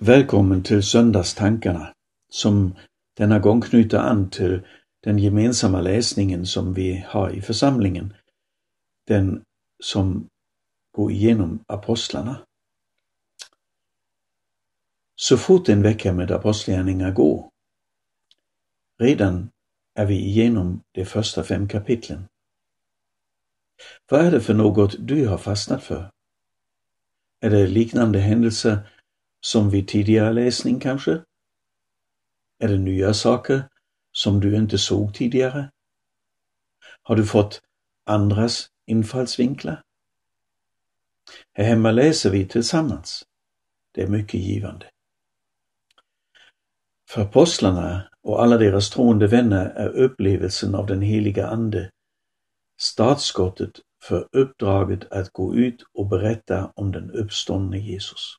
Välkommen till söndagstankarna som denna gång knyter an till den gemensamma läsningen som vi har i församlingen. Den som går igenom apostlarna. Så fort en vecka med apostlagärningar går, redan är vi igenom de första fem kapitlen. Vad är det för något du har fastnat för? Är det liknande händelser som vid tidigare läsning kanske? Är det nya saker som du inte såg tidigare? Har du fått andras infallsvinklar? Här hemma läser vi tillsammans. Det är mycket givande. För apostlarna och alla deras troende vänner är upplevelsen av den heliga Ande startskottet för uppdraget att gå ut och berätta om den uppståndne Jesus.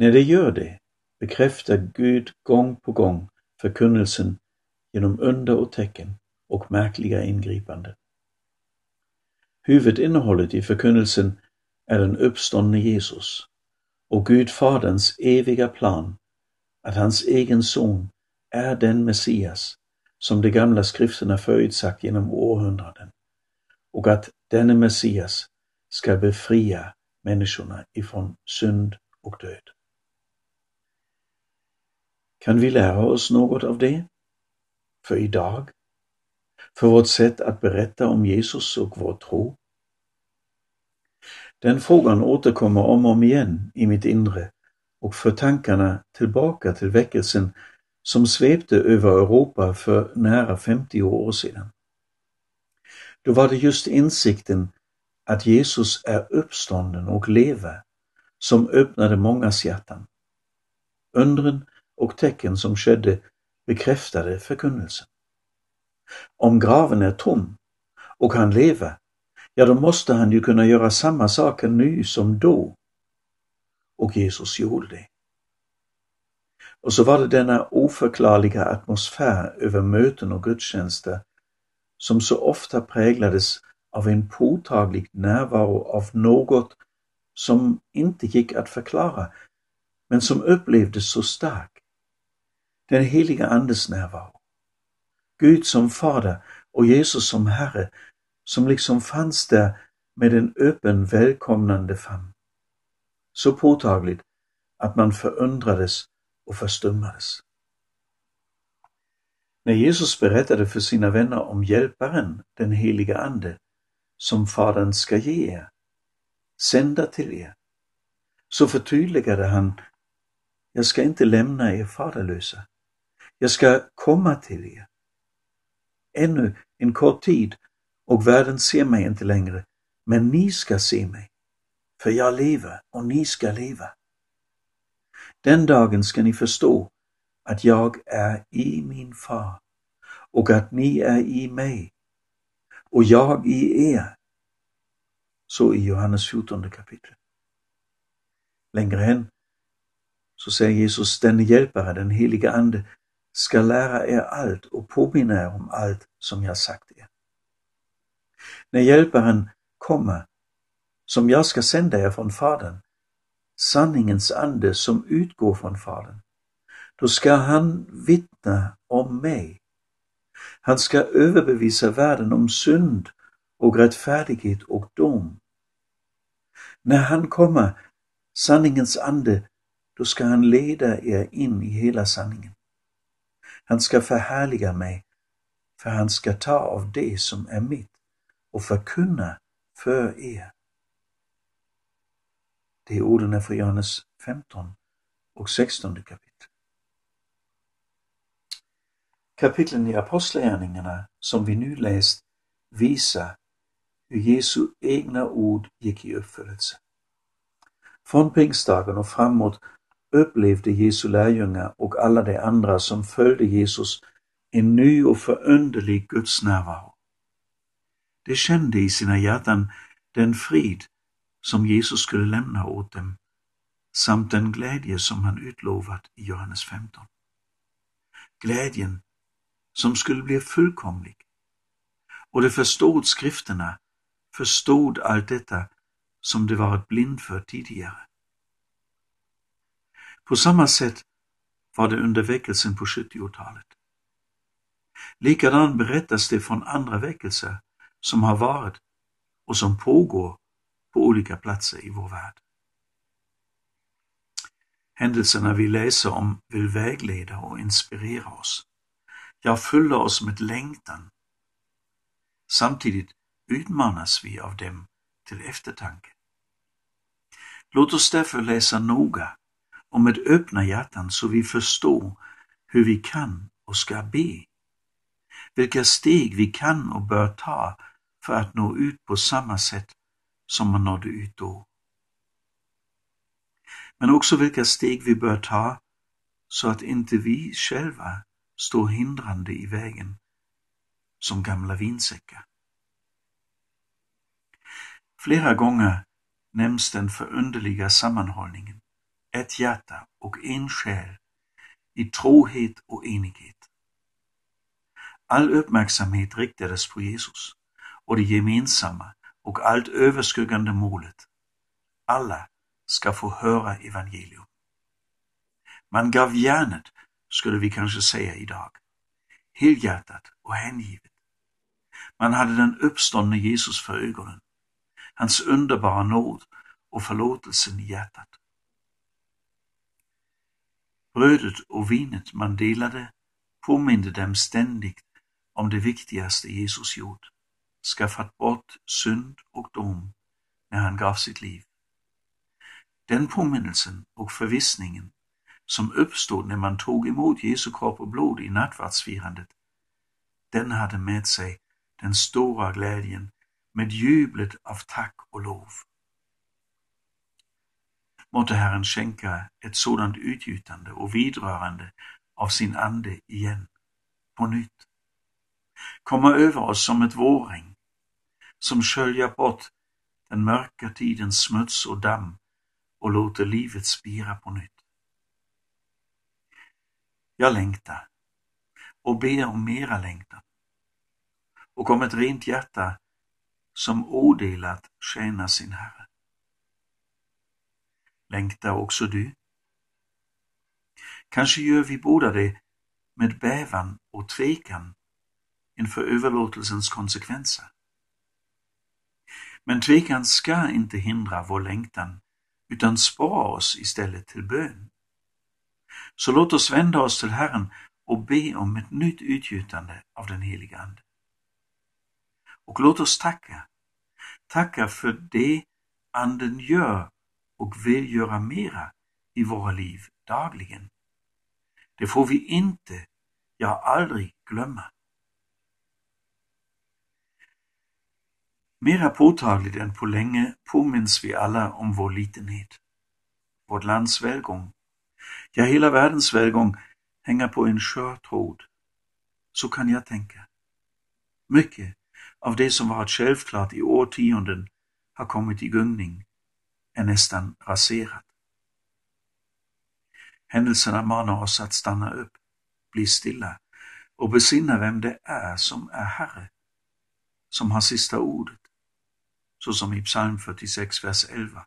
När de gör det bekräftar Gud gång på gång förkunnelsen genom under och tecken och märkliga ingripanden. Huvudinnehållet i förkunnelsen är den uppståndne Jesus och Gud Faderns eviga plan att hans egen son är den Messias som de gamla skrifterna förutsagt genom århundraden och att denne Messias ska befria människorna ifrån synd och död. Kan vi lära oss något av det? För idag? För vårt sätt att berätta om Jesus och vår tro? Den frågan återkommer om och om igen i mitt inre och för tankarna tillbaka till väckelsen som svepte över Europa för nära 50 år sedan. Då var det just insikten att Jesus är uppstånden och lever som öppnade mångas hjärtan. Undren och tecken som skedde bekräftade förkunnelsen. Om graven är tom och han lever, ja då måste han ju kunna göra samma saker nu som då. Och Jesus gjorde det. Och så var det denna oförklarliga atmosfär över möten och gudstjänster som så ofta präglades av en påtaglig närvaro av något som inte gick att förklara, men som upplevdes så starkt den heliga Andes närvaro. Gud som Fader och Jesus som Herre, som liksom fanns där med en öppen välkomnande famn. Så påtagligt att man förundrades och förstummades. När Jesus berättade för sina vänner om Hjälparen, den heliga Ande, som Fadern ska ge er, sända till er, så förtydligade han, jag ska inte lämna er faderlösa. Jag ska komma till er. Ännu en kort tid och världen ser mig inte längre, men ni ska se mig. För jag lever och ni ska leva. Den dagen ska ni förstå att jag är i min far och att ni är i mig och jag i er. Så i Johannes 14 kapitel. Längre än så säger Jesus, den hjälpare, den heliga Ande, ska lära er allt och påminna er om allt som jag sagt er. När hjälparen kommer, som jag ska sända er från Fadern, sanningens ande som utgår från Fadern, då ska han vittna om mig. Han ska överbevisa världen om synd och rättfärdighet och dom. När han kommer, sanningens ande, då ska han leda er in i hela sanningen. Han ska förhärliga mig, för han ska ta av det som är mitt och förkunna för er. Det är orden från Johannes 15 och 16 kapitel. Kapitlen i Apostlagärningarna som vi nu läst visar hur Jesu egna ord gick i uppfyllelse. Från pingstdagen och framåt upplevde Jesu lärjungar och alla de andra som följde Jesus en ny och förunderlig Guds närvaro. De kände i sina hjärtan den frid som Jesus skulle lämna åt dem samt den glädje som han utlovat i Johannes 15. Glädjen som skulle bli fullkomlig. Och de förstod skrifterna, förstod allt detta som de varit blind för tidigare. På samma sätt var det under väckelsen på 70-talet. Likadant berättas det från andra väckelser som har varit och som pågår på olika platser i vår värld. Händelserna vi läser om vill vägleda och inspirera oss. Ja, fylla oss med längtan. Samtidigt utmanas vi av dem till eftertanke. Låt oss därför läsa noga och med öppna hjärtan så vi förstår hur vi kan och ska be. Vilka steg vi kan och bör ta för att nå ut på samma sätt som man nådde ut då. Men också vilka steg vi bör ta så att inte vi själva står hindrande i vägen som gamla vinsäckar. Flera gånger nämns den förunderliga sammanhållningen, ett hjärta och en själ i trohet och enighet. All uppmärksamhet riktades på Jesus och det gemensamma och allt överskuggande målet. Alla ska få höra evangelium. Man gav järnet, skulle vi kanske säga idag, helhjärtat och hängivet. Man hade den uppståndne Jesus för ögonen, hans underbara nåd och förlåtelsen i hjärtat. Brödet och vinet man delade påminde dem ständigt om det viktigaste Jesus gjort, skaffat bort synd och dom när han gav sitt liv. Den påminnelsen och förvissningen som uppstod när man tog emot Jesu kropp och blod i nattvardsfirandet, den hade med sig den stora glädjen med jublet av tack och lov. Måtte Herren skänka ett sådant utgjutande och vidrörande av sin ande igen, på nytt. Komma över oss som ett vårregn, som sköljer bort den mörka tidens smuts och damm och låter livet spira på nytt. Jag längtar och ber om mera längtan och om ett rent hjärta som odelat tjänar sin Herre. Längtar också du? Kanske gör vi båda det med bävan och tvekan inför överlåtelsens konsekvenser. Men tvekan ska inte hindra vår längtan utan spara oss istället till bön. Så låt oss vända oss till Herren och be om ett nytt utgjutande av den heliga Ande. Och låt oss tacka. Tacka för det Anden gör och vill göra mera i våra liv dagligen. Det får vi inte, ja aldrig glömma. Mera påtagligt än på länge påminns vi alla om vår litenhet. Vårt lands välgång, ja hela världens välgång hänger på en skör tråd. Så kan jag tänka. Mycket av det som varit självklart i årtionden har kommit i gungning, är nästan raserat. Händelserna manar oss att stanna upp, bli stilla och besinna vem det är som är Herre, som har sista ordet så som i psalm 46, vers 11.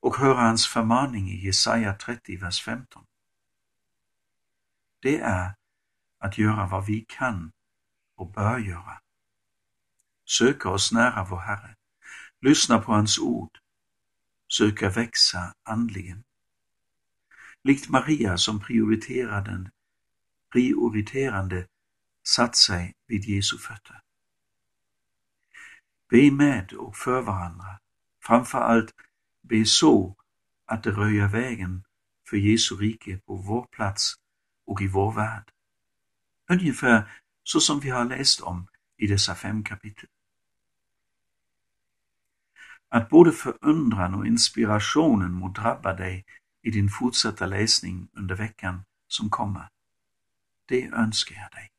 Och höra hans förmaning i Jesaja 30, vers 15. Det är att göra vad vi kan och bör göra. Söka oss nära vår Herre, lyssna på hans ord, söka växa andligen. Likt Maria som prioriterade, prioriterande satt sig vid Jesu fötter. Be med och för varandra. Framför allt be så att det röjer vägen för Jesu rike på vår plats och i vår värld. Ungefär så som vi har läst om i dessa fem kapitel. Att både förundran och inspirationen må drabba dig i din fortsatta läsning under veckan som kommer. Det önskar jag dig.